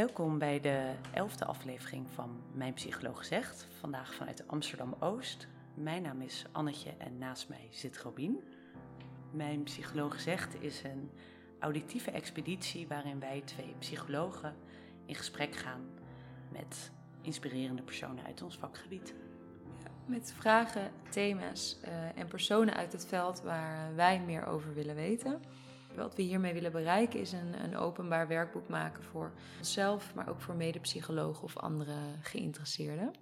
Welkom bij de elfde aflevering van Mijn Psycholoog Zegt. Vandaag vanuit Amsterdam-Oost. Mijn naam is Annetje en naast mij zit Robien. Mijn Psycholoog Zegt is een auditieve expeditie waarin wij twee psychologen in gesprek gaan met inspirerende personen uit ons vakgebied. Met vragen, thema's uh, en personen uit het veld waar wij meer over willen weten. Wat we hiermee willen bereiken is een, een openbaar werkboek maken voor onszelf, maar ook voor medepsychologen of andere geïnteresseerden.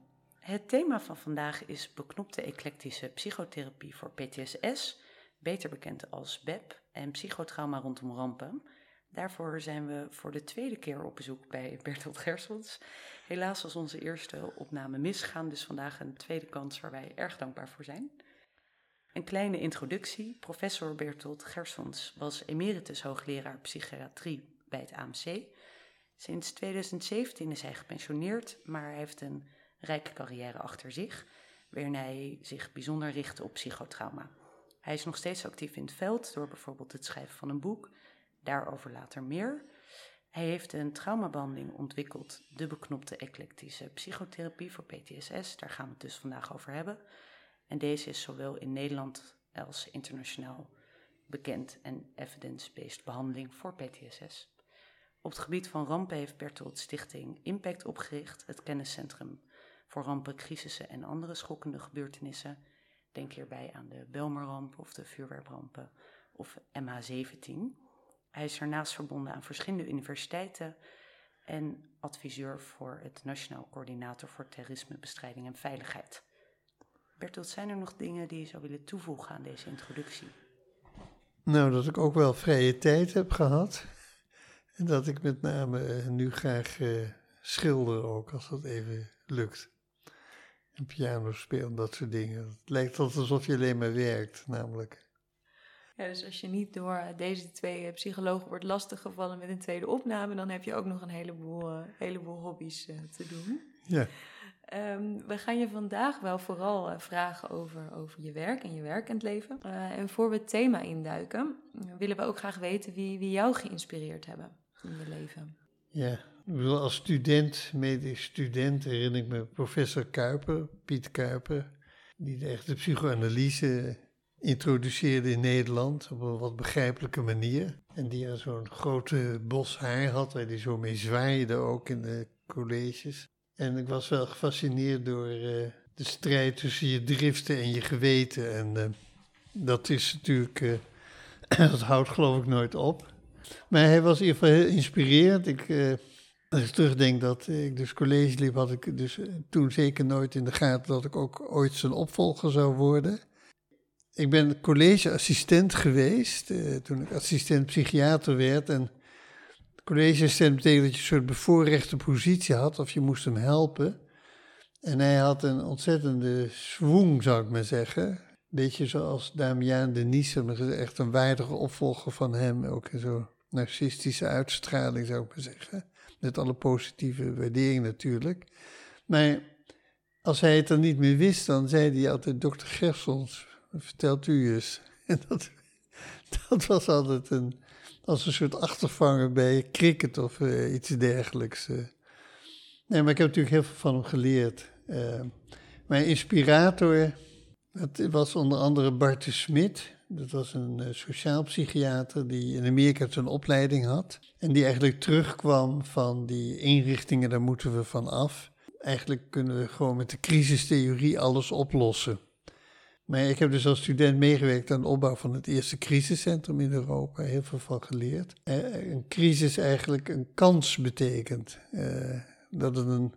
Het thema van vandaag is beknopte eclectische psychotherapie voor PTSS, beter bekend als BEP, en psychotrauma rondom rampen. Daarvoor zijn we voor de tweede keer op bezoek bij Bertolt Gersons. Helaas was onze eerste opname misgaan, dus vandaag een tweede kans waar wij erg dankbaar voor zijn. Een kleine introductie. Professor Bertolt Gersons was emeritus hoogleraar psychiatrie bij het AMC. Sinds 2017 is hij gepensioneerd, maar hij heeft een rijke carrière achter zich, waarin hij zich bijzonder richtte op psychotrauma. Hij is nog steeds actief in het veld door bijvoorbeeld het schrijven van een boek, daarover later meer. Hij heeft een traumabehandeling ontwikkeld, de beknopte eclectische psychotherapie voor PTSS, daar gaan we het dus vandaag over hebben. En deze is zowel in Nederland als internationaal bekend en evidence-based behandeling voor PTSS. Op het gebied van rampen heeft Bertolt Stichting Impact opgericht, het kenniscentrum voor rampen, crisissen en andere schokkende gebeurtenissen. Denk hierbij aan de Belmerramp of de vuurwerkrampen of MH17. Hij is daarnaast verbonden aan verschillende universiteiten en adviseur voor het Nationaal Coördinator voor Terrorismebestrijding en Veiligheid. Bertolt, zijn er nog dingen die je zou willen toevoegen aan deze introductie? Nou, dat ik ook wel vrije tijd heb gehad. En dat ik met name eh, nu graag uh, schilder ook, als dat even lukt. En piano spelen, dat soort dingen. Het lijkt alsof je alleen maar werkt, namelijk. Ja, dus als je niet door deze twee eh, psychologen wordt lastiggevallen met een tweede opname, dan heb je ook nog een heleboel, heleboel hobby's te doen. Ja. Um, we gaan je vandaag wel vooral uh, vragen over, over je werk en je werkend leven. Uh, en voor we het thema induiken, willen we ook graag weten wie, wie jou geïnspireerd hebben in je leven. Ja, als student, medisch student, herinner ik me professor Kuiper, Piet Kuiper, die de echte psychoanalyse introduceerde in Nederland op een wat begrijpelijke manier. En die zo'n grote bos haar had, waar hij zo mee zwaaide ook in de colleges. En ik was wel gefascineerd door uh, de strijd tussen je driften en je geweten. En uh, dat is natuurlijk, uh, dat houdt geloof ik nooit op. Maar hij was in ieder geval heel inspirerend. Ik, als ik terugdenk dat ik dus college liep, had ik dus toen zeker nooit in de gaten dat ik ook ooit zijn opvolger zou worden. Ik ben collegeassistent geweest toen ik assistent psychiater werd. En Collegeassistent betekent dat je een soort bevoorrechte positie had of je moest hem helpen. En hij had een ontzettende swoon, zou ik maar zeggen. Beetje zoals Damian de Nice, echt een waardige opvolger van hem. Ook zo'n narcistische uitstraling, zou ik maar zeggen. Met alle positieve waardering natuurlijk. Maar als hij het dan niet meer wist, dan zei hij altijd: Dokter Gersons, vertelt u eens. En dat, dat was altijd een als een soort achtervanger bij cricket of uh, iets dergelijks. Uh. Nee, maar ik heb natuurlijk heel veel van hem geleerd. Uh, mijn inspirator, dat was onder andere Bart Smit. Dat was een sociaal psychiater die in Amerika zijn opleiding had. En die eigenlijk terugkwam van die inrichtingen, daar moeten we van af. Eigenlijk kunnen we gewoon met de crisistheorie alles oplossen. Maar ik heb dus als student meegewerkt aan de opbouw van het eerste crisiscentrum in Europa. Heel veel van geleerd. Eh, een crisis eigenlijk een kans betekent. Uh, dat het een.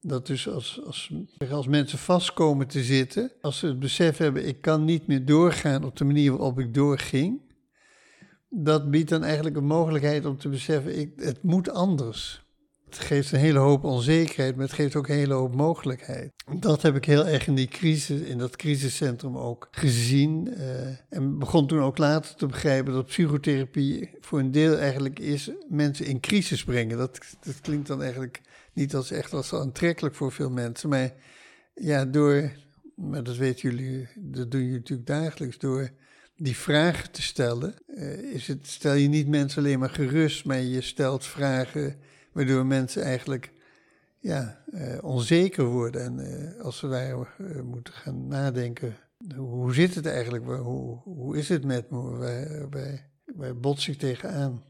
Dat dus als, als, als mensen vastkomen te zitten, als ze het besef hebben, ik kan niet meer doorgaan op de manier waarop ik doorging, dat biedt dan eigenlijk een mogelijkheid om te beseffen, ik, het moet anders. Het geeft een hele hoop onzekerheid, maar het geeft ook een hele hoop mogelijkheid. Dat heb ik heel erg in die crisis, in dat crisiscentrum ook gezien. Uh, en begon toen ook later te begrijpen dat psychotherapie voor een deel eigenlijk is mensen in crisis brengen. Dat, dat klinkt dan eigenlijk niet als echt als aantrekkelijk voor veel mensen. Maar ja, door, maar dat weten jullie, dat doen jullie natuurlijk dagelijks, door die vragen te stellen, uh, is het, stel je niet mensen alleen maar gerust, maar je stelt vragen waardoor mensen eigenlijk ja, uh, onzeker worden. En uh, als wij uh, moeten gaan nadenken, hoe zit het eigenlijk? Hoe, hoe is het met me? Wij, wij, wij botsen tegenaan.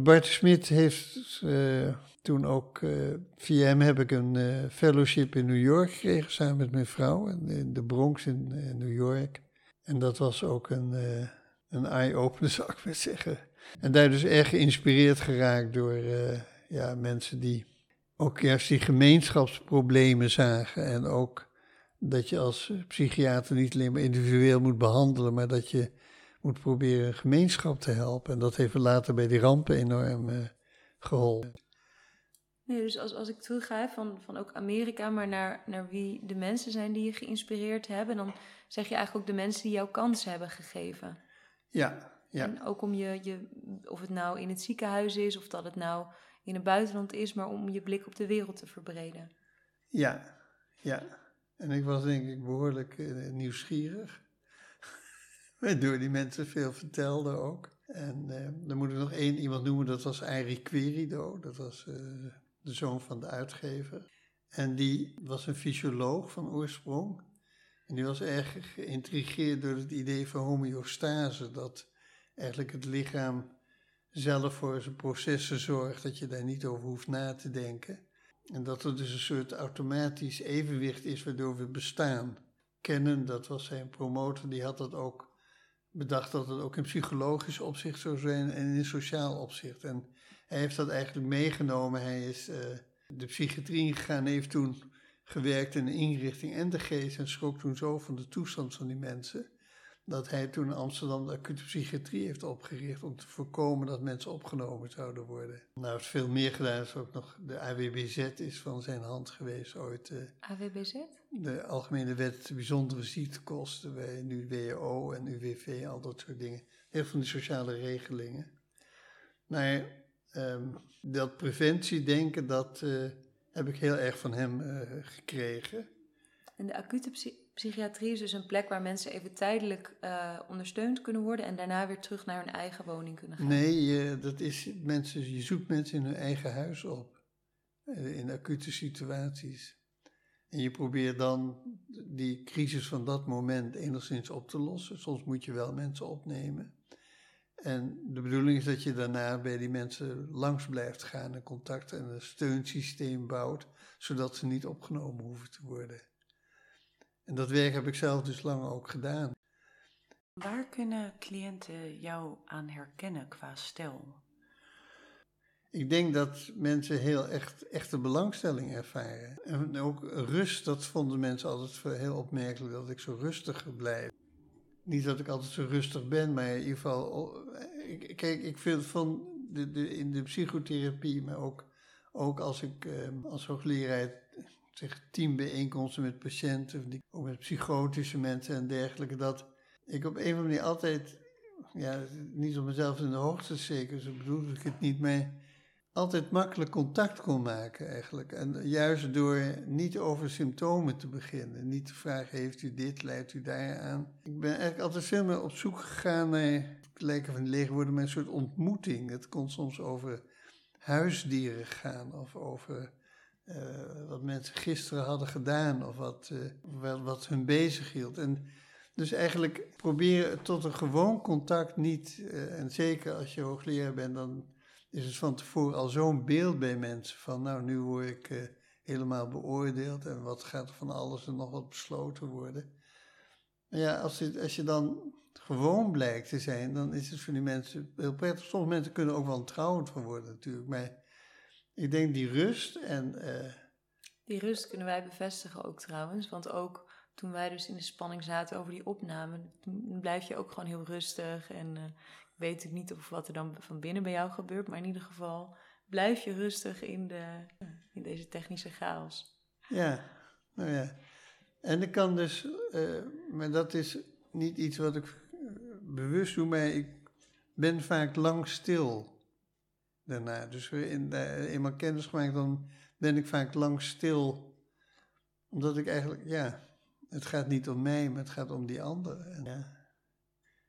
Bart Smit heeft toen ook, via hem heb ik een fellowship in New York gekregen, samen met mijn vrouw, in de Bronx in New York. En dat was ook een, een eye-opener, zou ik maar zeggen. En daar dus erg geïnspireerd geraakt door ja, mensen die ook juist die gemeenschapsproblemen zagen. En ook dat je als psychiater niet alleen maar individueel moet behandelen, maar dat je moet proberen een gemeenschap te helpen. En dat heeft later bij die rampen enorm uh, geholpen. Nee, dus als, als ik terugga van, van ook Amerika, maar naar, naar wie de mensen zijn die je geïnspireerd hebben, dan zeg je eigenlijk ook de mensen die jou kansen hebben gegeven. Ja, ja. En ook om je, je, of het nou in het ziekenhuis is, of dat het nou in het buitenland is, maar om je blik op de wereld te verbreden. Ja, ja. En ik was denk ik behoorlijk uh, nieuwsgierig. Waardoor die mensen veel vertelden ook. En uh, dan moet ik nog één iemand noemen, dat was Arie Querido. Dat was uh, de zoon van de uitgever. En die was een fysioloog van oorsprong. En die was erg geïntrigeerd door het idee van homeostase. Dat eigenlijk het lichaam zelf voor zijn processen zorgt, dat je daar niet over hoeft na te denken. En dat er dus een soort automatisch evenwicht is waardoor we bestaan. Kennen, dat was zijn promotor, die had dat ook bedacht dat het ook in psychologisch opzicht zou zijn en in sociaal opzicht. En hij heeft dat eigenlijk meegenomen. Hij is uh, de psychiatrie gegaan, heeft toen gewerkt in een inrichting en de geest en schrok toen zo van de toestand van die mensen dat hij toen in Amsterdam de acute psychiatrie heeft opgericht om te voorkomen dat mensen opgenomen zouden worden. Nou, is veel meer gedaan. is ook nog de AWBZ is van zijn hand geweest ooit. Eh, AWBZ? De Algemene Wet Bijzondere Ziektekosten bij nu WO en UWV, al dat soort dingen. Heel veel van die sociale regelingen. Maar um, dat preventiedenken, dat uh, heb ik heel erg van hem uh, gekregen. En de acute psychiatrie is dus een plek waar mensen even tijdelijk uh, ondersteund kunnen worden en daarna weer terug naar hun eigen woning kunnen gaan. Nee, je, dat is mensen, je zoekt mensen in hun eigen huis op, eh, in acute situaties. En je probeert dan die crisis van dat moment enigszins op te lossen. Soms moet je wel mensen opnemen. En de bedoeling is dat je daarna bij die mensen langs blijft gaan en contact en een steunsysteem bouwt, zodat ze niet opgenomen hoeven te worden. En dat werk heb ik zelf dus lang ook gedaan. Waar kunnen cliënten jou aan herkennen qua stijl? Ik denk dat mensen heel echt, echte belangstelling ervaren. En ook rust, dat vonden mensen altijd heel opmerkelijk, dat ik zo rustig blijf. Niet dat ik altijd zo rustig ben, maar in ieder geval... Kijk, ik vind van de, de, in de psychotherapie, maar ook, ook als ik eh, als hoogleraar zeg, teambijeenkomsten met patiënten, ook met psychotische mensen en dergelijke, dat ik op een of andere manier altijd, ja, niet op mezelf in de hoogte zeker, zo bedoel ik het niet, maar altijd makkelijk contact kon maken eigenlijk. En juist door niet over symptomen te beginnen, niet te vragen, heeft u dit, leidt u daar aan. Ik ben eigenlijk altijd veel meer op zoek gegaan naar, het lijken van leeg worden, maar een soort ontmoeting. Het kon soms over huisdieren gaan of over mensen gisteren hadden gedaan of wat, uh, wat, wat hun bezig hield. En dus eigenlijk proberen tot een gewoon contact niet, uh, en zeker als je hoogleraar bent, dan is het van tevoren al zo'n beeld bij mensen van, nou, nu word ik helemaal beoordeeld en wat gaat er van alles en nog wat besloten worden. Maar ja, als, het, als je dan gewoon blijkt te zijn, dan is het voor die mensen heel prettig. Sommige mensen kunnen ook wel trouwend van worden natuurlijk, maar ik denk die rust en. Die rust kunnen wij bevestigen ook trouwens. Want ook toen wij dus in de spanning zaten over die opname, toen blijf je ook gewoon heel rustig. En uh, ik weet niet of wat er dan van binnen bij jou gebeurt, maar in ieder geval blijf je rustig in, de, in deze technische chaos. Ja, nou ja. En ik kan dus, uh, maar dat is niet iets wat ik bewust doe, maar ik ben vaak lang stil daarna. Dus in, eenmaal kennis gemaakt, dan ben ik vaak lang stil. Omdat ik eigenlijk, ja, het gaat niet om mij, maar het gaat om die ander. En, ja.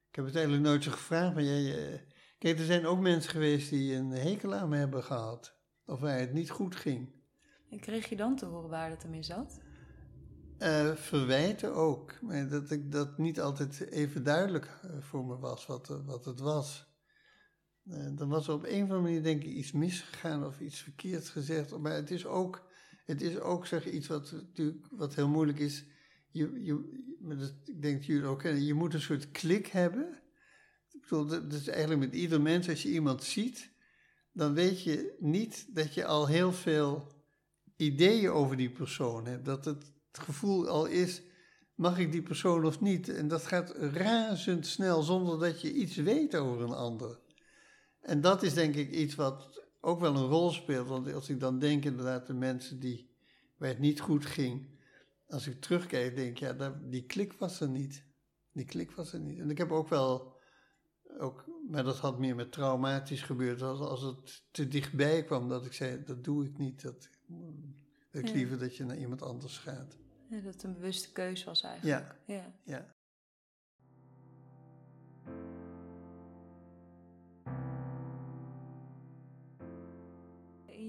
Ik heb het eigenlijk nooit zo gevraagd, maar jij, Kijk, er zijn ook mensen geweest die een hekel aan me hebben gehad. Of waar het niet goed ging. En kreeg je dan te horen waar het hem in zat? Uh, verwijten ook. Maar dat ik dat niet altijd even duidelijk eh, voor me was wat, eh, wat het was. Dan was er op een of andere manier denk ik iets misgegaan of iets verkeerds gezegd. Maar het is ook, het is ook zeg, iets wat, natuurlijk, wat heel moeilijk is. Je, je, ik denk dat jullie ook kennen. Je moet een soort klik hebben. Ik bedoel, dat is eigenlijk met ieder mens. Als je iemand ziet, dan weet je niet dat je al heel veel ideeën over die persoon hebt. Dat het gevoel al is, mag ik die persoon of niet? En dat gaat razendsnel zonder dat je iets weet over een ander. En dat is denk ik iets wat ook wel een rol speelt. Want als ik dan denk inderdaad de mensen die, waar het niet goed ging. Als ik terugkijk, denk ik, ja, die klik was er niet. Die klik was er niet. En ik heb ook wel, ook, maar dat had meer met traumatisch gebeurd. Als, als het te dichtbij kwam, dat ik zei, dat doe ik niet. Dat, ik ja. liever dat je naar iemand anders gaat. Ja, dat het een bewuste keuze was eigenlijk. Ja. ja. ja.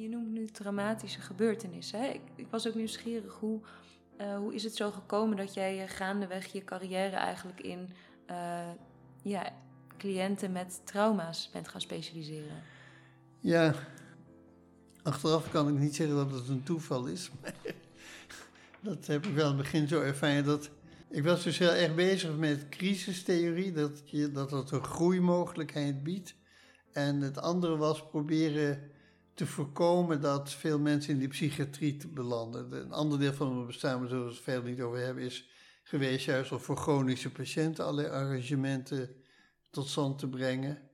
Je noemt nu traumatische gebeurtenissen. Hè? Ik, ik, was ook nieuwsgierig. Hoe, uh, hoe is het zo gekomen dat jij gaandeweg je carrière eigenlijk in uh, ja, cliënten met trauma's bent gaan specialiseren? Ja, achteraf kan ik niet zeggen dat het een toeval is. Dat heb ik wel in het begin zo ervaren. Dat, ik was dus heel erg bezig met crisistheorie, dat, je, dat het een groeimogelijkheid biedt. En het andere was proberen te voorkomen dat veel mensen in die psychiatrie belanden. Een ander deel van mijn bestaan, waar we het verder niet over hebben, is geweest juist om voor chronische patiënten allerlei arrangementen tot stand te brengen.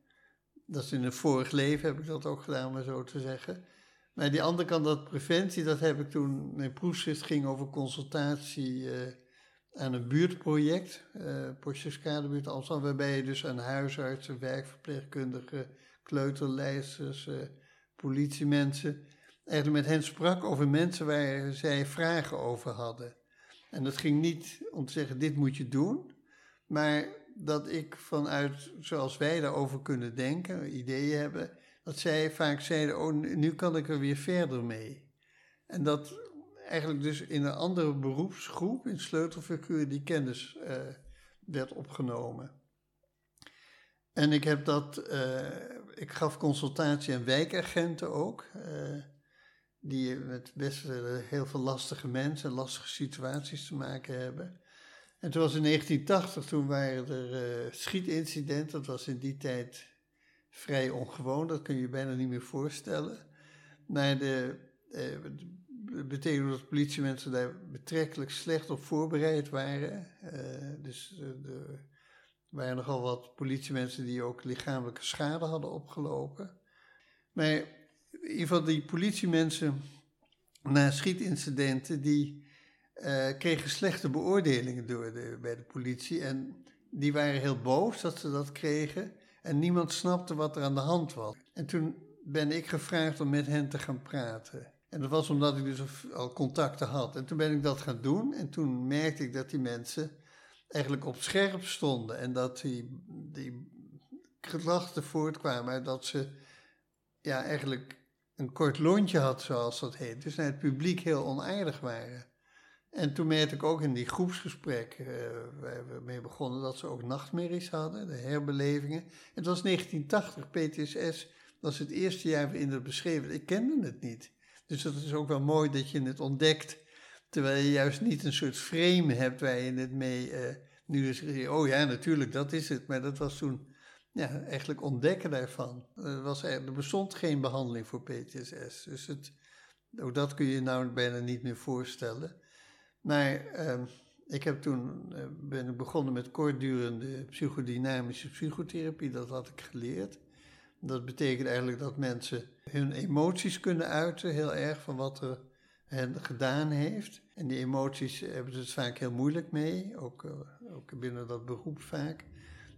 Dat is in een vorig leven heb ik dat ook gedaan, maar zo te zeggen. Maar die andere kant, dat preventie, dat heb ik toen, mijn proefschrift ging over consultatie uh, aan een buurtproject, uh, Potjeskadebuurt Amsterdam, waarbij je dus aan huisartsen, werkverpleegkundigen, kleuterlijsters, uh, politiemensen, eigenlijk met hen sprak over mensen waar zij vragen over hadden. En dat ging niet om te zeggen, dit moet je doen, maar dat ik vanuit, zoals wij daarover kunnen denken, ideeën hebben, dat zij vaak zeiden, oh, nu kan ik er weer verder mee. En dat eigenlijk dus in een andere beroepsgroep, in sleutelfiguur, die kennis uh, werd opgenomen. En ik heb dat, uh, ik gaf consultatie aan wijkagenten ook, uh, die met best heel veel lastige mensen, lastige situaties te maken hebben. En toen was in 1980, toen waren er schietincidenten, dat was in die tijd vrij ongewoon, dat kun je je bijna niet meer voorstellen. Maar de, eh, betekent dat politiemensen daar betrekkelijk slecht op voorbereid waren. Uh, dus uh, er waren nogal wat politiemensen die ook lichamelijke schade hadden opgelopen. Maar in ieder geval die politiemensen na schietincidenten, die uh, kregen slechte beoordelingen door de, bij de politie. En die waren heel boos dat ze dat kregen. En niemand snapte wat er aan de hand was. En toen ben ik gevraagd om met hen te gaan praten. En dat was omdat ik dus al contacten had. En toen ben ik dat gaan doen. En toen merkte ik dat die mensen eigenlijk op scherp stonden. En dat die, die gedachten voortkwamen dat ze ja, eigenlijk een kort lontje had, zoals dat heet. Dus naar het publiek heel onaardig waren. En toen merkte ik ook in die groepsgesprekken uh, waar we mee begonnen dat ze ook nachtmerries hadden, de herbelevingen. Het was 1980, PTSS was het eerste jaar waarin dat beschreven. Ik kende het niet. Dus dat is ook wel mooi dat je het ontdekt, terwijl je juist niet een soort frame hebt waar je het mee uh, nu dus, oh ja, natuurlijk, dat is het. Maar dat was toen ja, eigenlijk ontdekken daarvan. Er, was, er bestond geen behandeling voor PTSS. Dus het, ook dat kun je nou bijna niet meer voorstellen. Maar uh, ik heb toen uh, ben begonnen met kortdurende psychodynamische psychotherapie. Dat had ik geleerd. Dat betekent eigenlijk dat mensen hun emoties kunnen uiten, heel erg van wat er gedaan heeft. En die emoties hebben ze het vaak heel moeilijk mee, ook, uh, ook binnen dat beroep vaak.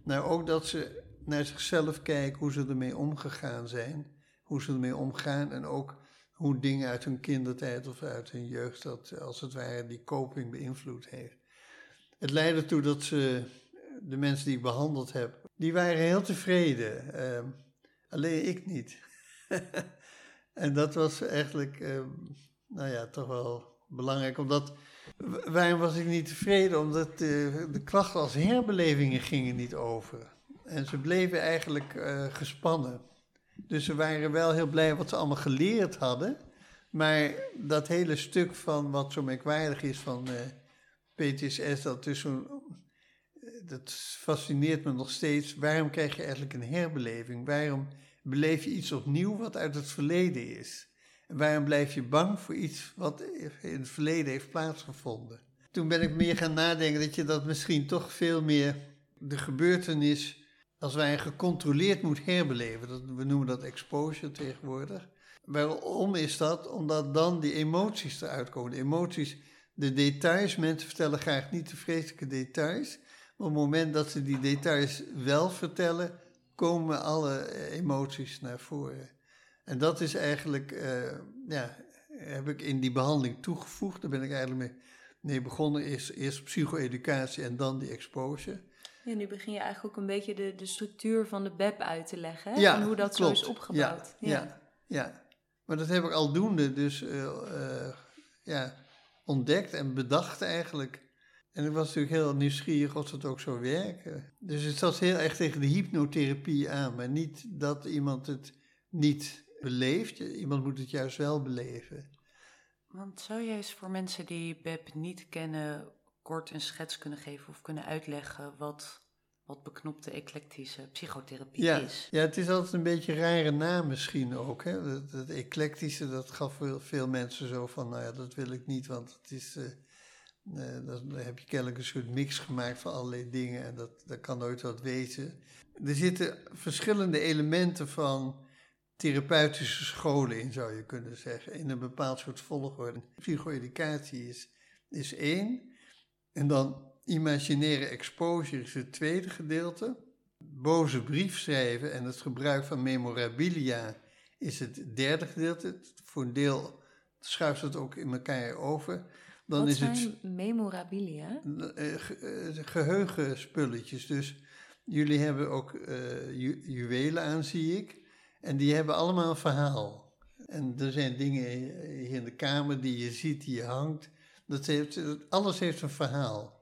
Nou, ook dat ze naar zichzelf kijken, hoe ze ermee omgegaan zijn, hoe ze ermee omgaan en ook hoe dingen uit hun kindertijd of uit hun jeugd, dat als het ware die coping beïnvloed heeft. Het leidde ertoe dat ze, de mensen die ik behandeld heb, die waren heel tevreden. Uh, Alleen ik niet. en dat was eigenlijk, ehm, nou ja, toch wel belangrijk, omdat waarom was ik niet tevreden? Omdat de, de klachten als herbelevingen gingen niet over. En ze bleven eigenlijk uh, gespannen. Dus ze waren wel heel blij wat ze allemaal geleerd hadden. Maar dat hele stuk van wat zo merkwaardig is van uh, eh, PTSS, dat, zo, dat fascineert me nog steeds. Waarom krijg je eigenlijk een herbeleving? Waarom beleef je iets opnieuw wat uit het verleden is? Waarom blijf je bang voor iets wat in het verleden heeft plaatsgevonden? Toen ben ik meer gaan nadenken dat je dat misschien toch veel meer de gebeurtenis als wij gecontroleerd moet herbeleven. Dat, we noemen dat exposure tegenwoordig. Waarom is dat? Omdat dan die emoties eruit komen. De emoties, de details, mensen vertellen graag niet de vreselijke details. Maar op het moment dat ze die details wel vertellen, komen alle emoties naar voren. En dat is eigenlijk, uh, ja, heb ik in die behandeling toegevoegd. Daar ben ik eigenlijk mee, mee begonnen. Eerst, eerst psycho-educatie en dan die exposure. Ja, nu begin je eigenlijk ook een beetje de, de structuur van de BEP uit te leggen. Ja, en hoe dat zo is opgebouwd. Ja, ja, ja, maar dat heb ik aldoende dus uh, ja, ontdekt en bedacht eigenlijk. En ik was natuurlijk heel nieuwsgierig of het ook zou werken. Dus het zat heel erg tegen de hypnotherapie aan, maar niet dat iemand het niet beleeft. Iemand moet het juist wel beleven. Want zou je eens voor mensen die BEP niet kennen kort een schets kunnen geven of kunnen uitleggen wat, wat beknopte eclectische psychotherapie is? Ja, het is altijd een beetje een rare naam misschien ook. Hè? Dat, eclectische, dat gaf veel, veel, mensen zo van, nou ja, dat wil ik niet, want het is... Uh, dan heb je kennelijk een soort mix gemaakt van allerlei dingen en dat, dat kan nooit wat wezen. Er zitten verschillende elementen van therapeutische scholen in, zou je kunnen zeggen, in een bepaald soort volgorde. Psycho-educatie is, is één. En dan imaginaire exposure is het tweede gedeelte. Boze brief schrijven en het gebruik van memorabilia is het derde gedeelte. Voor een deel schuift het ook in elkaar over. Dan Wat is zijn het, memorabilia? Uh, geheugenspulletjes. Dus jullie hebben ook uh, ju juwelen aan, zie ik. En die hebben allemaal een verhaal. En er zijn dingen hier in de kamer die je ziet, die je hangt. Dat heeft, alles heeft een verhaal.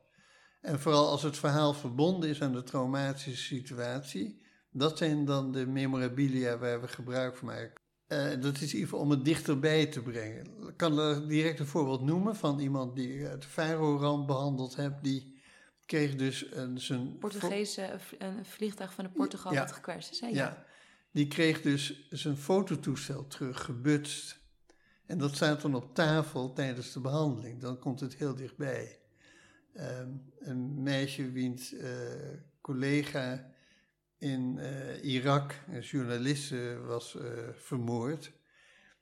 En vooral als het verhaal verbonden is aan de traumatische situatie, dat zijn dan de memorabilia waar we gebruik van maken. Uh, dat is geval om het dichterbij te brengen. Ik kan er direct een voorbeeld noemen van iemand die het Faro-ramp behandeld heeft. Die kreeg dus een, zijn... Portugese, een vliegtuig van de Portugal ja, dat gekwetst is. Ja. ja, die kreeg dus zijn fototoestel terug, gebutst. En dat staat dan op tafel tijdens de behandeling. Dan komt het heel dichtbij. Ehm, een meisje wiens uh, collega in uh, Irak, een journaliste, was uh, vermoord.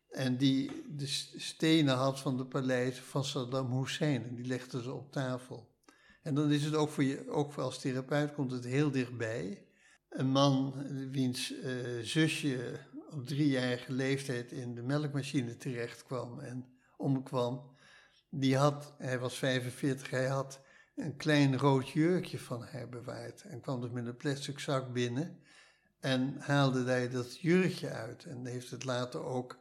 En die de stenen had van de paleis van Saddam Hussein. En die legde ze op tafel. En dan is het ook voor je, ook voor als therapeut, komt het heel dichtbij. Een man wiens zusje op driejarige leeftijd in de melkmachine terecht kwam en omkwam, die had, hij was 45, hij had een klein rood jurkje van haar bewaard en kwam dus met een plastic zak binnen en haalde hij dat jurkje uit en heeft het later ook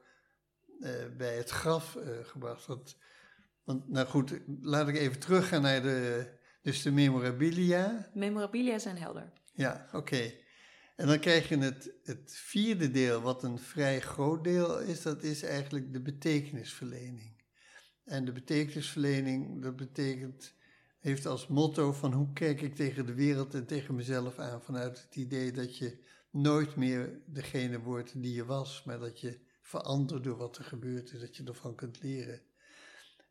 uh, bij het graf uh, gebracht. Want, nou goed, laat ik even teruggaan naar de, dus de memorabilia. Memorabilia zijn helder. Ja, oké. En dan krijg je het, het vierde deel, wat een vrij groot deel is, dat is eigenlijk de betekenisverlening. En de betekenisverlening, dat betekent, heeft als motto van hoe kijk ik tegen de wereld en tegen mezelf aan, vanuit het idee dat je nooit meer degene wordt die je was, maar dat je verandert door wat er gebeurt is, dat je ervan kunt leren.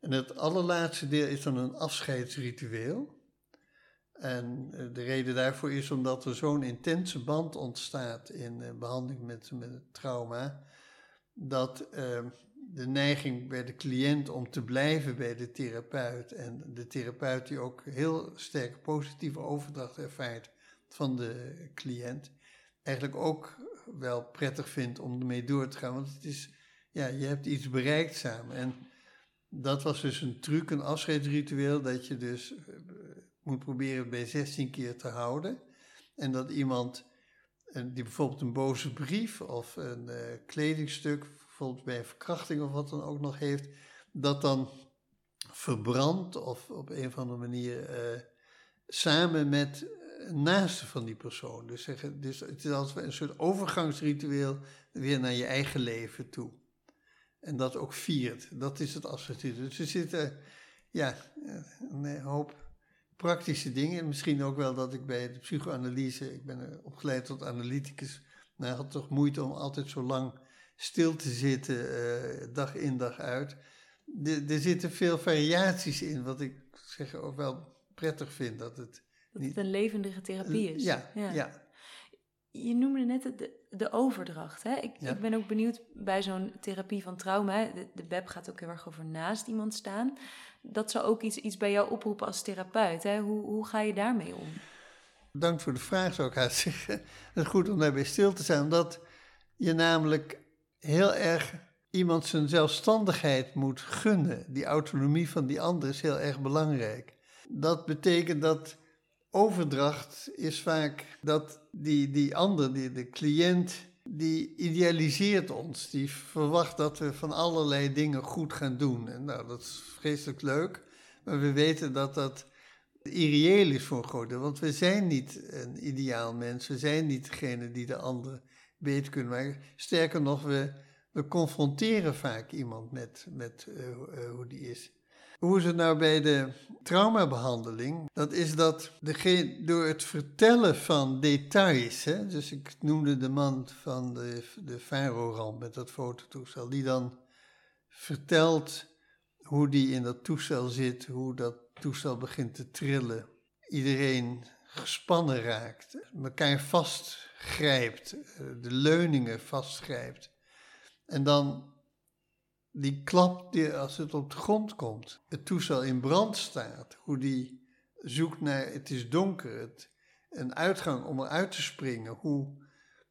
En het allerlaatste deel is dan een afscheidsritueel. En eh, de reden daarvoor is omdat er zo'n intense band ontstaat in eh, behandeling met, met trauma, dat uh, de neiging bij de cliënt om te blijven bij de therapeut en de therapeut die ook heel sterk positieve overdracht ervaart van de cliënt, eigenlijk ook wel prettig vindt om ermee door te gaan. Want het is, ja, je hebt iets bereikt samen. En dat was dus een truc, een afscheidsritueel, dat je dus moet proberen bij 16 keer te houden. En dat iemand een, die bijvoorbeeld een boze brief of een uh, kledingstuk, bijvoorbeeld bij een verkrachting of wat dan ook nog heeft, dat dan verbrandt of op een of andere manier uh, samen met naaste van die persoon. Dus, zeggen, dus het is als een soort overgangsritueel weer naar je eigen leven toe. En dat ook viert. Dat is het associatieve. Dus er zitten ja, een hoop praktische dingen. Misschien ook wel dat ik bij de psychoanalyse, ik ben opgeleid tot analyticus, maar had toch moeite om altijd zo lang stil te zitten, uh, dag in dag uit. er zitten veel variaties in, wat ik zeg ook wel prettig vind. Dat het, dat het een levendige therapie is. Ja, ja. Je noemde net de, de overdracht. Hè? Ik, ik ben ook benieuwd bij zo'n therapie van trauma. De, de BEP gaat ook heel erg over naast iemand staan dat zou ook iets, iets bij jou oproepen als therapeut. Hè? Hoe, hoe ga je daarmee om? Dank voor de vraag, zou ik haast zeggen. Het is goed om daarbij stil te zijn, omdat je namelijk heel erg iemand zijn zelfstandigheid moet gunnen. Die autonomie van die ander is heel erg belangrijk. Dat betekent dat overdracht is vaak dat die, die ander, die, de cliënt, die idealiseert ons. Die verwacht dat we van allerlei dingen goed gaan doen. En nou, dat is vreselijk leuk. Maar we weten dat dat irreëel is voor deel. Want we zijn niet een ideaal mens. We zijn niet degene die de ander beter kunnen maken. Sterker nog, we, we confronteren vaak iemand met, met uh, uh, hoe die is. Hoe is het nou bij de traumabehandeling? Dat is dat door het vertellen van details, hè, dus ik noemde de man van de, de Faro-ramp met dat fototoestel, die dan vertelt hoe die in dat toestel zit, hoe dat toestel begint te trillen. Iedereen gespannen raakt, elkaar vastgrijpt, de leuningen vastgrijpt. En dan die klap die als het op de grond komt, het toestel in brand staat, hoe die zoekt naar het is donker, een uitgang om eruit te springen, hoe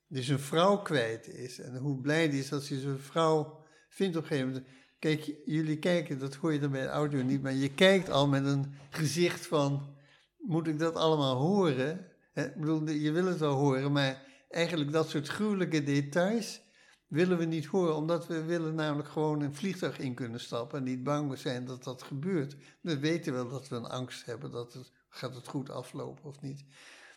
die zijn vrouw kwijt is en hoe blij die is dat hij zijn vrouw vindt op een gegeven moment. Kijk, jullie kijken, dat hoor je dan bij de audio niet, maar je kijkt al met een gezicht van, moet ik dat allemaal horen? Ik bedoel, je wil het wel horen, maar eigenlijk dat soort gruwelijke details, willen we niet horen, omdat we willen namelijk gewoon een vliegtuig in kunnen stappen en niet bang zijn dat dat gebeurt. We weten wel dat we een angst hebben, dat het, gaat het goed aflopen of niet.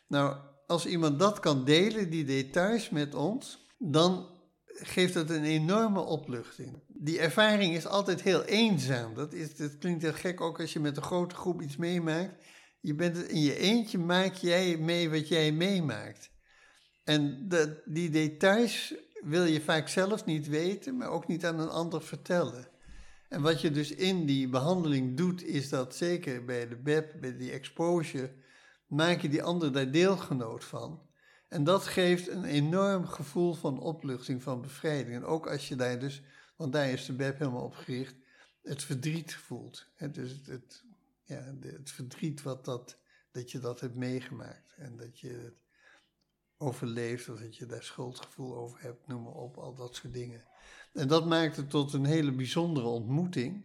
Nou, als iemand dat kan delen, die details met ons, dan geeft dat een enorme opluchting. Die ervaring is altijd heel eenzaam. Dat, is, dat klinkt heel gek ook als je met een grote groep iets meemaakt. Je bent in je eentje maak jij mee wat jij meemaakt. En die details wil je vaak zelf niet weten, maar ook niet aan een ander vertellen. En wat je dus in die behandeling doet, is dat zeker bij de BEP, bij die exposure, maak je die ander daar deelgenoot van. En dat geeft een enorm gevoel van opluchting, van bevrijding. En ook als je daar dus, want daar is de BEP helemaal op gericht, het verdriet voelt. Het, dus het, het, ja, het verdriet wat dat, dat je dat hebt meegemaakt. En dat je het overleeft, of dat je daar schuldgevoel over hebt, noem maar op, al dat soort dingen. En dat maakt het tot een hele bijzondere ontmoeting,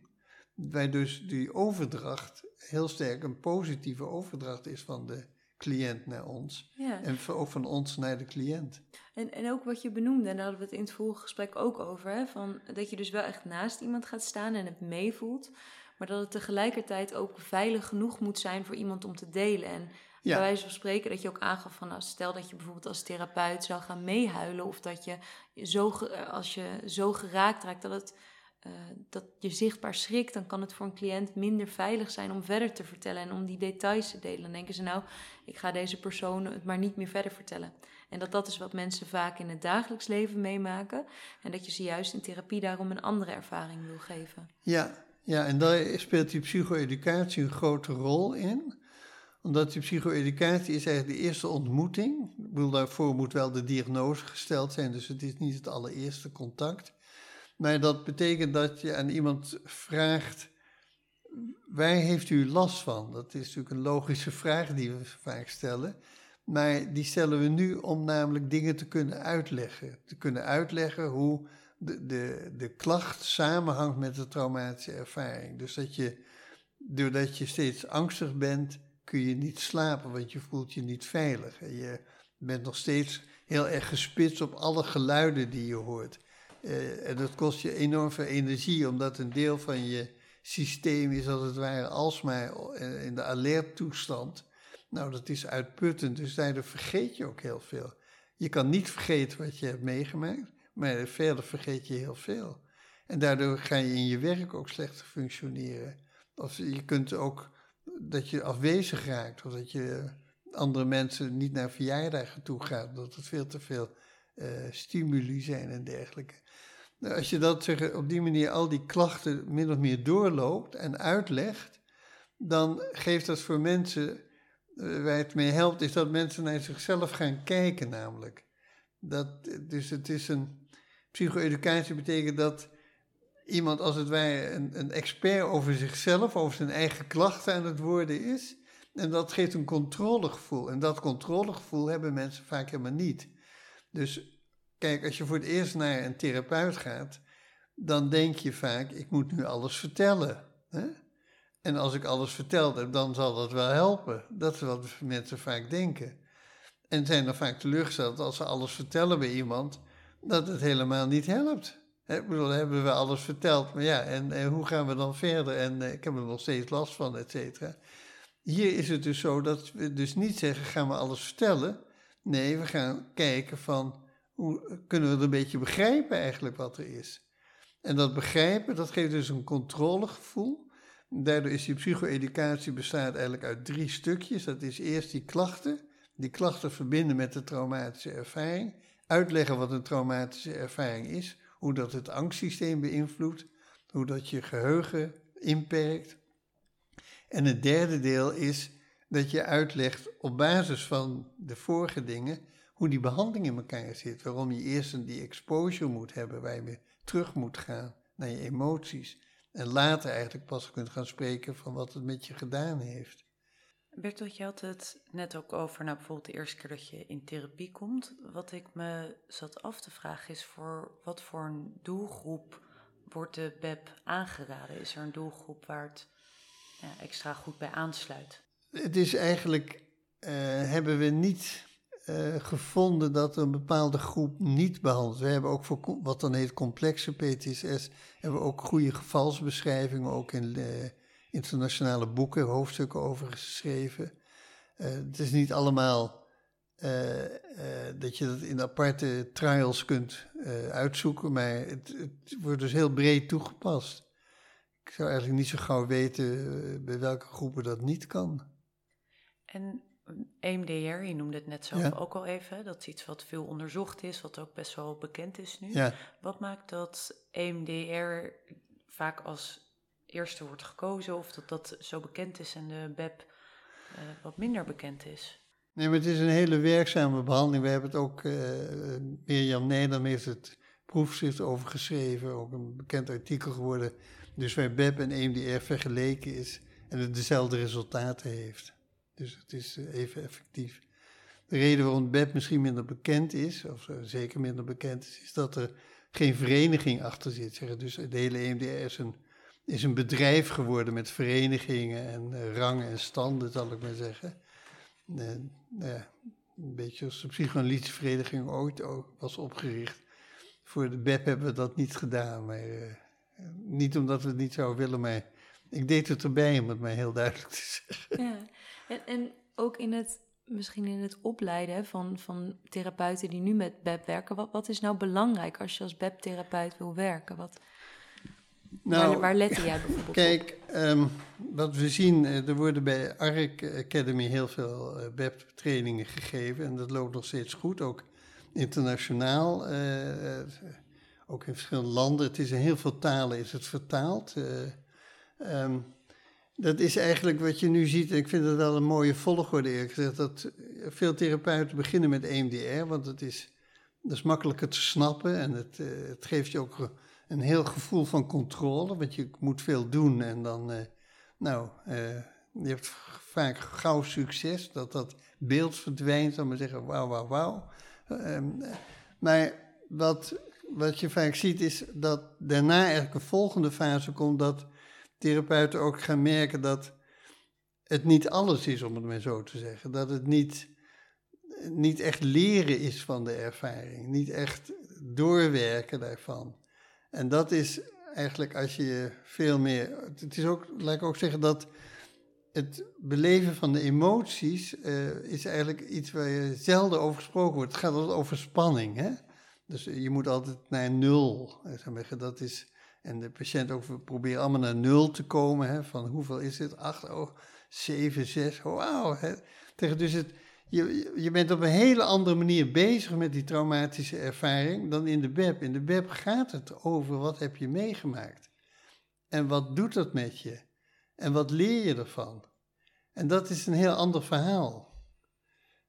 waar dus die overdracht heel sterk een positieve overdracht is van de cliënt naar ons. Ja. En ook van ons naar de cliënt. En, en ook wat je benoemde, en daar hadden we het in het vorige gesprek ook over, hè, van, dat je dus wel echt naast iemand gaat staan en het meevoelt, maar dat het tegelijkertijd ook veilig genoeg moet zijn voor iemand om te delen. En ja. Bij wijze van spreken dat je ook aangaf van, nou, stel dat je bijvoorbeeld als therapeut zou gaan meehuilen of dat je zo, als je zo geraakt raakt dat, het, uh, dat je zichtbaar schrikt, dan kan het voor een cliënt minder veilig zijn om verder te vertellen en om die details te delen. Dan denken ze nou, ik ga deze persoon het maar niet meer verder vertellen. En dat dat is wat mensen vaak in het dagelijks leven meemaken en dat je ze juist in therapie daarom een andere ervaring wil geven. Ja, ja en daar speelt die psycho-educatie een grote rol in omdat die psycho-educatie is eigenlijk de eerste ontmoeting. Ik bedoel, daarvoor moet wel de diagnose gesteld zijn, dus het is niet het allereerste contact. Maar dat betekent dat je aan iemand vraagt, waar heeft u last van? Dat is natuurlijk een logische vraag die we vaak stellen. Maar die stellen we nu om namelijk dingen te kunnen uitleggen. Te kunnen uitleggen hoe de, de, de klacht samenhangt met de traumatische ervaring. Dus dat je, doordat je steeds angstig bent, kun je niet slapen, want je voelt je niet veilig. En je bent nog steeds heel erg gespitst op alle geluiden die je hoort. Uh, en dat kost je enorm veel energie, omdat een deel van je systeem is als het ware alsmaar in de alerttoestand. Nou, dat is uitputtend, dus daardoor vergeet je ook heel veel. Je kan niet vergeten wat je hebt meegemaakt, maar verder vergeet je heel veel. En daardoor ga je in je werk ook slechter functioneren. Of je kunt ook dat je afwezig raakt, of dat je andere mensen niet naar verjaardagen toe gaat, omdat er veel te veel uh, stimuli zijn en dergelijke. Nou, als je dat zeg, op die manier al die klachten min of meer doorloopt en uitlegt, dan geeft dat voor mensen, uh, waar het mee helpt, is dat mensen naar zichzelf gaan kijken namelijk. Dat, dus het is een, psycho-educatie betekent dat iemand als het ware een, een expert over zichzelf, over zijn eigen klachten aan het worden is. En dat geeft een controlegevoel. En dat controlegevoel hebben mensen vaak helemaal niet. Dus kijk, als je voor het eerst naar een therapeut gaat, dan denk je vaak, ik moet nu alles vertellen. Hè? En als ik alles verteld heb, dan zal dat wel helpen. Dat is wat mensen vaak denken. En zijn dan vaak teleurgesteld als ze alles vertellen bij iemand, dat het helemaal niet helpt. Ik hebben we alles verteld, maar ja, en, hoe gaan we dan verder? En eh, ik heb er nog steeds last van, et cetera. Hier is het dus zo dat we dus niet zeggen, gaan we alles vertellen? Nee, we gaan kijken van, hoe kunnen we een beetje begrijpen eigenlijk wat er is? En dat begrijpen, dat geeft dus een controlegevoel. Daardoor is die psycho-educatie bestaat eigenlijk uit drie stukjes. Dat is eerst die klachten, die klachten verbinden met de traumatische ervaring, uitleggen wat een traumatische ervaring is, hoe dat het angstsysteem beïnvloedt, hoe dat je geheugen inperkt. En het derde deel is dat je uitlegt op basis van de vorige dingen hoe die behandeling in elkaar zit. Waarom je eerst die exposure moet hebben, waar je weer terug moet gaan naar je emoties. En later eigenlijk pas kunt gaan spreken van wat het met je gedaan heeft. Bertolt, je had het net ook over, nou bijvoorbeeld de eerste keer dat je in therapie komt. Wat ik me zat af te vragen is voor wat voor een doelgroep wordt de BEP aangeraden? Is er een doelgroep waar het extra goed bij aansluit? Het is eigenlijk, uh, hebben we niet uh, gevonden dat een bepaalde groep niet behandeld. We hebben ook voor wat dan heet complexe PTSS, hebben we ook goede gevalsbeschrijvingen, ook in... Uh, internationale boeken, hoofdstukken over geschreven. Uh, het is niet allemaal uh, uh, dat je dat in aparte trials kunt uitzoeken, maar het, het, wordt dus heel breed toegepast. Ik zou eigenlijk niet zo gauw weten bij welke groepen dat niet kan. En EMDR, je noemde het net zelf ook al even, dat is iets wat veel onderzocht is, wat ook best wel bekend is nu. Ja. Wat maakt dat EMDR vaak als eerste wordt gekozen of dat dat zo bekend is en de BEP uh, wat minder bekend is. Nee, maar het is een hele werkzame behandeling. We hebben het ook, uh, Mirjam Nederland heeft het proefschrift over geschreven, ook een bekend artikel geworden. Dus waar BEP en EMDR vergeleken is en het dezelfde resultaten heeft. Dus het is even effectief. De reden waarom BEP misschien minder bekend is, of zeker minder bekend is, is dat er geen vereniging achter zit. Dus de hele EMDR is een is een bedrijf geworden met verenigingen en uh, rangen en standen, zal ik maar zeggen. Uh, ja, een beetje als de psychoanalytische vereniging ooit ook was opgericht. Voor de BEP hebben we dat niet gedaan, maar uh, niet omdat we het niet zouden willen, maar ik deed het erbij om het mij heel duidelijk te zeggen. Ja, en, en ook in het, misschien in het opleiden van, van therapeuten die nu met BEP werken, wat, wat is nou belangrijk als je als BEP-therapeut wil werken? Wat... Nou, waar, waar lette jij bijvoorbeeld Kijk, um, wat we zien, eh, er worden bij ARC Academy heel veel uh, BEP-trainingen gegeven. En dat loopt nog steeds goed, ook internationaal. Uh, ook in verschillende landen. Het is in heel veel talen is het vertaald. Um, dat is eigenlijk wat je nu ziet. Ik vind het wel een mooie volgorde eerlijk gezegd. Dat veel therapeuten beginnen met EMDR, want het is, dat is makkelijker te snappen. En het, het geeft je ook een heel gevoel van controle, want je moet veel doen en dan, uh, nou, uh, je hebt vaak gauw succes, dat dat beeld verdwijnt, dan maar zeggen, wauw, wauw, wauw. Um, maar wat, wat je vaak ziet is dat daarna eigenlijk een volgende fase komt, dat therapeuten ook gaan merken dat het niet alles is, om het maar zo te zeggen. Dat het niet, niet echt leren is van de ervaring, niet echt doorwerken daarvan. En dat is eigenlijk als je veel meer. Het is ook, laat ik ook zeggen dat het beleven van de emoties uh, is eigenlijk iets waar je zelden over gesproken wordt. Het gaat altijd over spanning. Hè? Dus je moet altijd naar nul. Dat is, en de patiënt ook proberen allemaal naar nul te komen. Hè? Van hoeveel is het? Acht, oh, zeven, zes. Wauw. Dus het, je, je bent op een hele andere manier bezig met die traumatische ervaring dan in de BEP. In de BEP gaat het over wat heb je meegemaakt. En wat doet dat met je? En wat leer je ervan? En dat is een heel ander verhaal.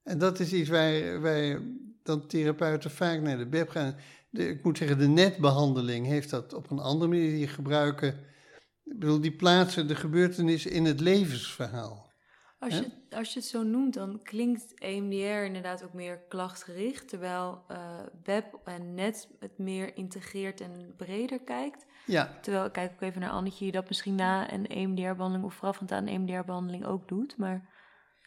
En dat is iets waar wij dan therapeuten vaak naar de BEP gaan. Ik moet zeggen, de netbehandeling heeft dat op een andere manier die gebruiken. Ik bedoel, die plaatsen de gebeurtenissen in het levensverhaal. Als je, als je het zo noemt, dan klinkt EMDR inderdaad ook meer klachtgericht, terwijl uh, web en net het meer integreert en breder kijkt. Ja. Terwijl, ik kijk ook even naar Annetje, die dat misschien na een EMDR-behandeling of voorafgaand aan een EMDR-behandeling ook doet, maar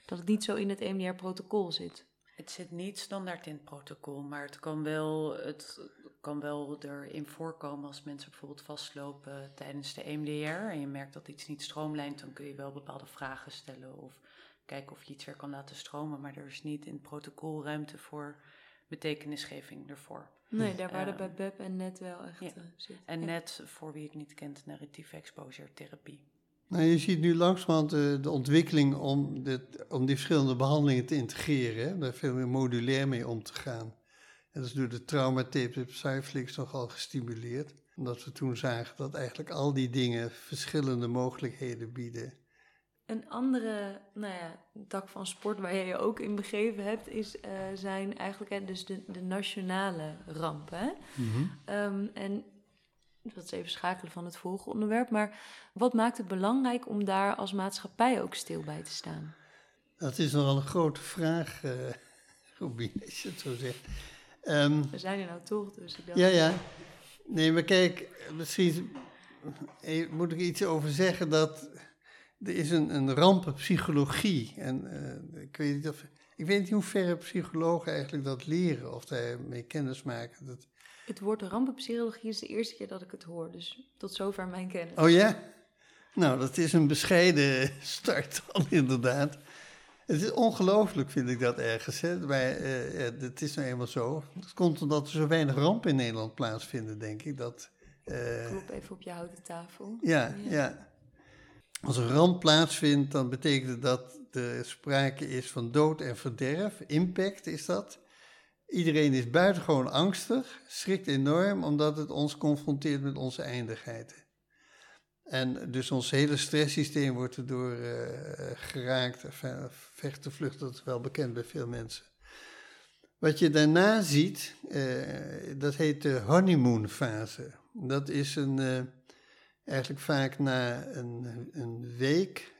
dat het niet zo in het EMDR-protocol zit. Het zit niet standaard in het protocol, maar het kan wel, het kan wel erin voorkomen als mensen bijvoorbeeld vastlopen tijdens de EMDR en je merkt dat iets niet stroomlijnt, dan kun je wel bepaalde vragen stellen of kijken of je iets weer kan laten stromen, maar er is niet in het protocol ruimte voor betekenisgeving ervoor. Nee, daar waren uh, bij BEP en NET wel echt ja. uh, En NET, voor wie het niet kent, narratieve exposure therapie. Nou, je ziet nu langzamerhand de, de ontwikkeling om, dit, om die verschillende behandelingen te integreren, hè, daar veel meer modulair mee om te gaan. En dat is door de traumatapes op Cyflix nogal gestimuleerd. Omdat we toen zagen dat eigenlijk al die dingen verschillende mogelijkheden bieden. Een andere nou ja, tak van sport waar je je ook in begeven hebt, is, uh, zijn eigenlijk hè, dus de, de nationale rampen. Mm -hmm. um, en dat is even schakelen van het volgende onderwerp. Maar wat maakt het belangrijk om daar als maatschappij ook stil bij te staan? Dat is nogal een grote vraag, uh, Robin, als je het zo zegt. Um, We zijn er nou toch, dus ik dacht... Ja, ja. Nee, maar kijk, misschien moet ik iets over zeggen dat er is een, een rampenpsychologie. En uh, ik weet niet of... Ik weet niet hoe ver psychologen eigenlijk dat leren of daarmee kennis maken. Dat, het woord rampenpsychologie is de eerste keer dat ik het hoor, dus tot zover mijn kennis. Oh ja? Nou, dat is een bescheiden start dan inderdaad. Het is ongelooflijk, vind ik dat ergens. Hè? Maar uh, het is nou eenmaal zo. Het komt omdat er zo weinig rampen in Nederland plaatsvinden, denk ik. Dat, uh, Klop even op je houten tafel. Ja, ja, ja. Als een ramp plaatsvindt, dan betekent dat er sprake is van dood en verderf. Impact is dat. Iedereen is buitengewoon angstig, schrikt enorm, omdat het ons confronteert met onze eindigheid. En dus ons hele stresssysteem wordt erdoor uh, geraakt. Vechten, vluchten, dat is wel bekend bij veel mensen. Wat je daarna ziet, uh, dat heet de honeymoon fase. Dat is een, eigenlijk vaak na een, een week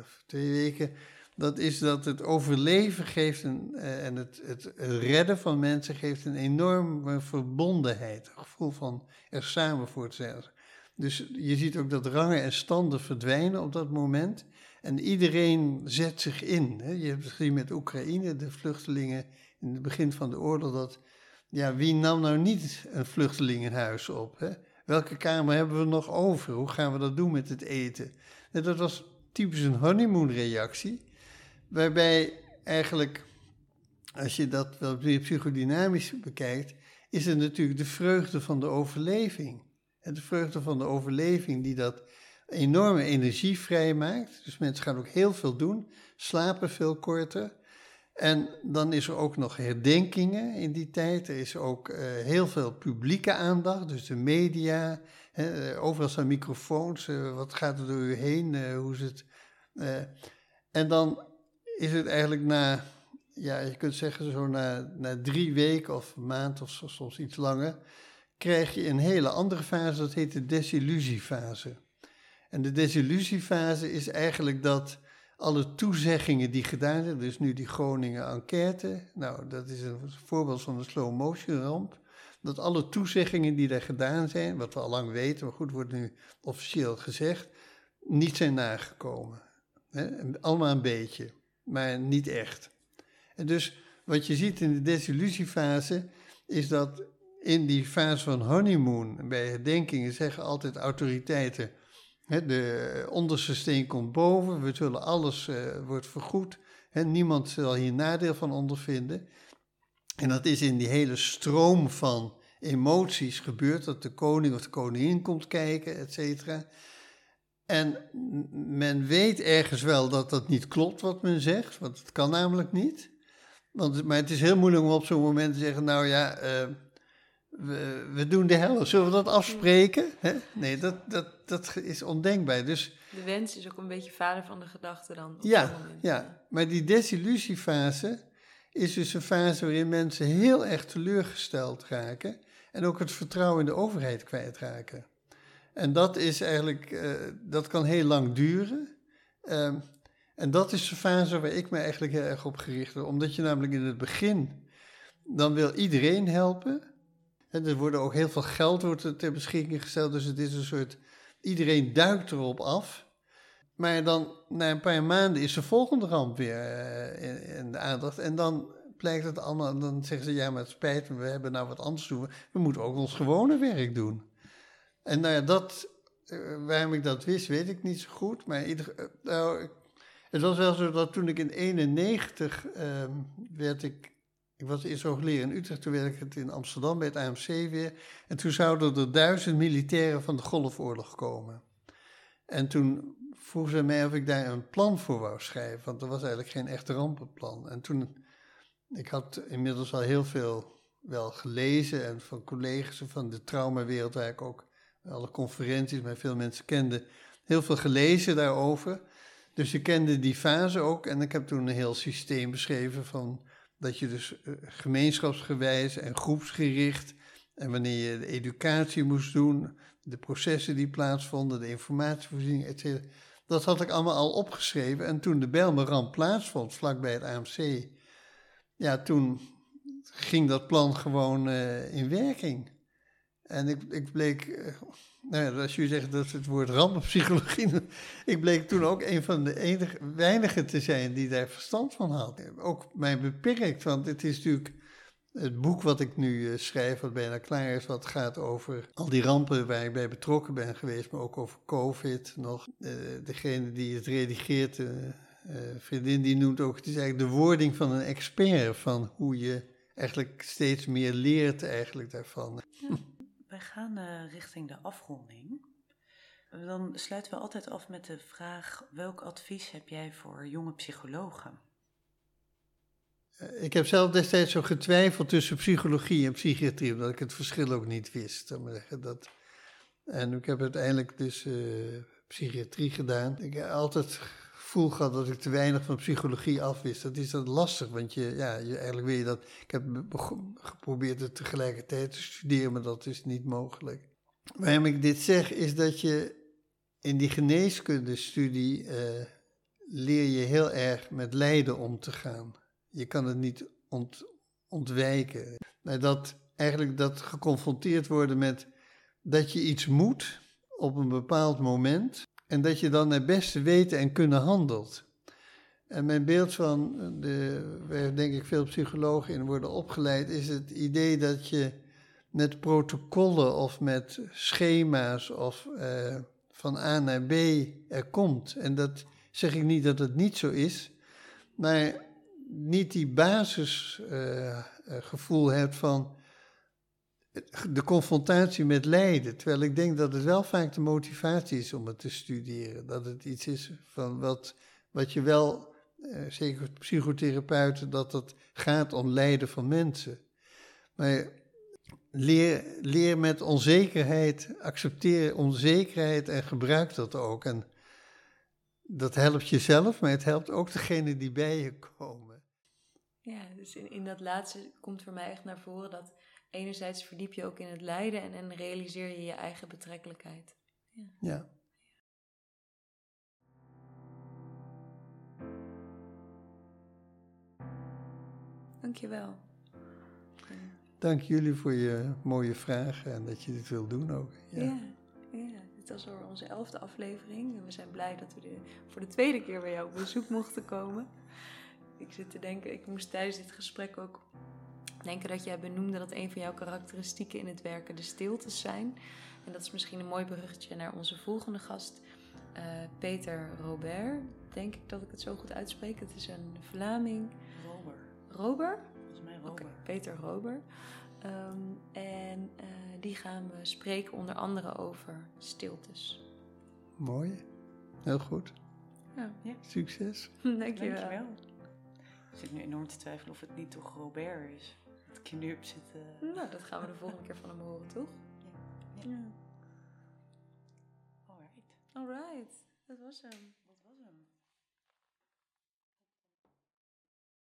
of twee weken dat is dat het overleven geeft een, eh, en het, het redden van mensen geeft een enorme verbondenheid. Een gevoel van er samen voor te zijn. Dus je ziet ook dat rangen en standen verdwijnen op dat moment. En iedereen zet zich in. Hè. Je hebt gezien met Oekraïne, de vluchtelingen in het begin van de oorlog. Dat, ja, wie nam nou niet een vluchteling in huis op? Hè? Welke kamer hebben we nog over? Hoe gaan we dat doen met het eten? En dat was typisch een honeymoon reactie. Waarbij eigenlijk, als je dat wel psychodynamisch bekijkt, is het natuurlijk de vreugde van de overleving. En de vreugde van de overleving die dat enorme energie vrijmaakt. Dus mensen gaan ook heel veel doen, slapen veel korter. En dan is er ook nog herdenkingen in die tijd. Er is ook uh, heel veel publieke aandacht, dus de media. Hè, overal staan microfoons. Uh, wat gaat er door u heen? Hoe is het? en dan is het eigenlijk na, ja, je kunt zeggen zo na, na drie weken of maand of soms iets langer, krijg je een hele andere fase, dat heet de desillusiefase. En de desillusiefase is eigenlijk dat alle toezeggingen die gedaan zijn, dus nu die Groningen enquête, nou dat is een voorbeeld van een slow motion ramp, dat alle toezeggingen die daar gedaan zijn, wat we al lang weten, maar goed wordt nu officieel gezegd, niet zijn nagekomen. Hè? Allemaal een beetje, maar niet echt. En dus wat je ziet in de desillusiefase is dat in die fase van honeymoon, bij herdenkingen zeggen altijd autoriteiten, de onderste steen komt boven, we zullen alles uh, wordt vergoed, hè, niemand zal hier nadeel van ondervinden. En dat is in die hele stroom van emoties gebeurd, dat de koning of de koningin komt kijken, et cetera. En men weet ergens wel dat dat niet klopt wat men zegt, want het kan namelijk niet. Want, maar het is heel moeilijk om op zo'n moment te zeggen, nou ja, uh, we, we, doen de helft. Zullen we dat afspreken? Hè? Nee, dat, dat, dat is ondenkbaar. Dus, de wens is ook een beetje vader van de gedachte dan. ja, ja, maar die desillusiefase is dus een fase waarin mensen heel erg teleurgesteld raken en ook het vertrouwen in de overheid kwijtraken. En dat is eigenlijk, uh, dat kan heel lang duren. Uh, en dat is de fase waar ik me eigenlijk heel erg op gericht heb. Omdat je namelijk in het begin, dan wil iedereen helpen. En er wordt ook heel veel geld wordt ter beschikking gesteld. Dus het is een soort, iedereen duikt erop af. Maar dan, na een paar maanden, is de volgende ramp weer uh, in, de aandacht. En dan blijkt het allemaal, dan zeggen ze, ja, maar het spijt me, we hebben nou wat anders doen. We moeten ook ons gewone werk doen. En nou ja, dat, uh, waarom ik dat wist, weet ik niet zo goed. Maar ieder, uh, nou, het was wel zo dat toen ik in 91 uh, werd ik, ik was eerst hoogleraar in Utrecht, toen werd ik in Amsterdam bij het AMC weer. En toen zouden er duizend militairen van de Golfoorlog komen. En toen vroegen ze mij of ik daar een plan voor wou schrijven, want er was eigenlijk geen echt rampenplan. En toen, ik had inmiddels al heel veel wel gelezen en van collega's van de traumawereld, waar ik ook alle conferenties met veel mensen kende, heel veel gelezen daarover. Dus ik kende die fase ook en ik heb toen een heel systeem beschreven van dat je dus eh, gemeenschapsgewijs en groepsgericht en wanneer je de educatie moest doen, de processen die plaatsvonden, de informatievoorziening, etc. Dat had ik allemaal al opgeschreven. En toen de Bijlmerramp plaatsvond, vlakbij het AMC, ja, toen ging dat plan gewoon uh, in werking. En ik, ik bleek, uh, nou ja, als je zegt dat het woord rampenpsychologie, ik bleek toen ook een van de enige, weinigen te zijn die daar verstand van had. Ook mij beperkt, want het is natuurlijk het boek wat ik nu uh, schrijf, wat bijna klaar is, wat gaat over al die rampen waar ik bij betrokken ben geweest, maar ook over COVID nog. Uh, degene die het redigeert, uh, vriendin, die noemt ook, het is eigenlijk de wording van een expert, van hoe je eigenlijk steeds meer leert eigenlijk daarvan. Ja, wij gaan richting de afronding. Dan sluiten we altijd af met de vraag, welk advies heb jij voor jonge psychologen? Ik heb zelf destijds zo getwijfeld tussen psychologie en psychiatrie, omdat ik het verschil ook niet wist. Dat, en ik heb uiteindelijk dus uh, psychiatrie gedaan. Ik heb altijd gevoel gehad dat ik te weinig van psychologie afwist. Dat is dan lastig, want je, ja, je, eigenlijk wil je dat... Ik heb geprobeerd het tegelijkertijd te studeren, maar dat is niet mogelijk. Waarom ik dit zeg, is dat je in die geneeskundestudie uh, leer je heel erg met lijden om te gaan. Je kan het niet ont, ontwijken. Dat eigenlijk dat geconfronteerd worden met dat je iets moet op een bepaald moment en dat je dan naar beste weten en kunnen handelt. En mijn beeld van, de, waar denk ik veel psychologen in worden opgeleid, is het idee dat je met protocollen of met schema's of uh, van A naar B er komt. En dat zeg ik niet dat het niet zo is, maar niet die basisgevoel uh, hebt van de confrontatie met lijden. Terwijl ik denk dat het wel vaak de motivatie is om het te studeren. Dat het iets is van wat, wat je wel, uh, zeker psychotherapeuten, dat het gaat om lijden van mensen. Maar leer, leer met onzekerheid, accepteer onzekerheid en gebruik dat ook. En dat helpt jezelf, maar het helpt ook degene die bij je komen. Ja, dus in, in dat laatste komt voor mij echt naar voren dat enerzijds verdiep je ook in het lijden en, en realiseer je je eigen betrekkelijkheid. Ja. ja. Dankjewel. Dank jullie voor je mooie vragen en dat je dit wil doen ook. Ja, ja, ja dit was al onze elfde aflevering. En we zijn blij dat we de, voor de tweede keer bij jou op bezoek mochten komen. Ik zit te denken, ik moest tijdens dit gesprek ook denken dat jij benoemde dat een van jouw karakteristieken in het werken de stiltes zijn. En dat is misschien een mooi bruggetje naar onze volgende gast, uh, Peter Robert. Denk ik dat ik het zo goed uitspreek. Het is een Vlaming. Rober. Rober? Volgens mij Rober. Okay, Peter Rober. Um, en uh, die gaan we spreken onder andere over stiltes. Mooi. Heel goed. Ja. ja. Succes. Dankjewel. Dankjewel. Ik zit nu enorm te twijfelen of het niet toch Robert is. Dat ik je nu op zit. Uh... Nou, dat gaan we de volgende keer van hem horen, toch? Ja. ja. ja. Alright. Alright, dat was hem.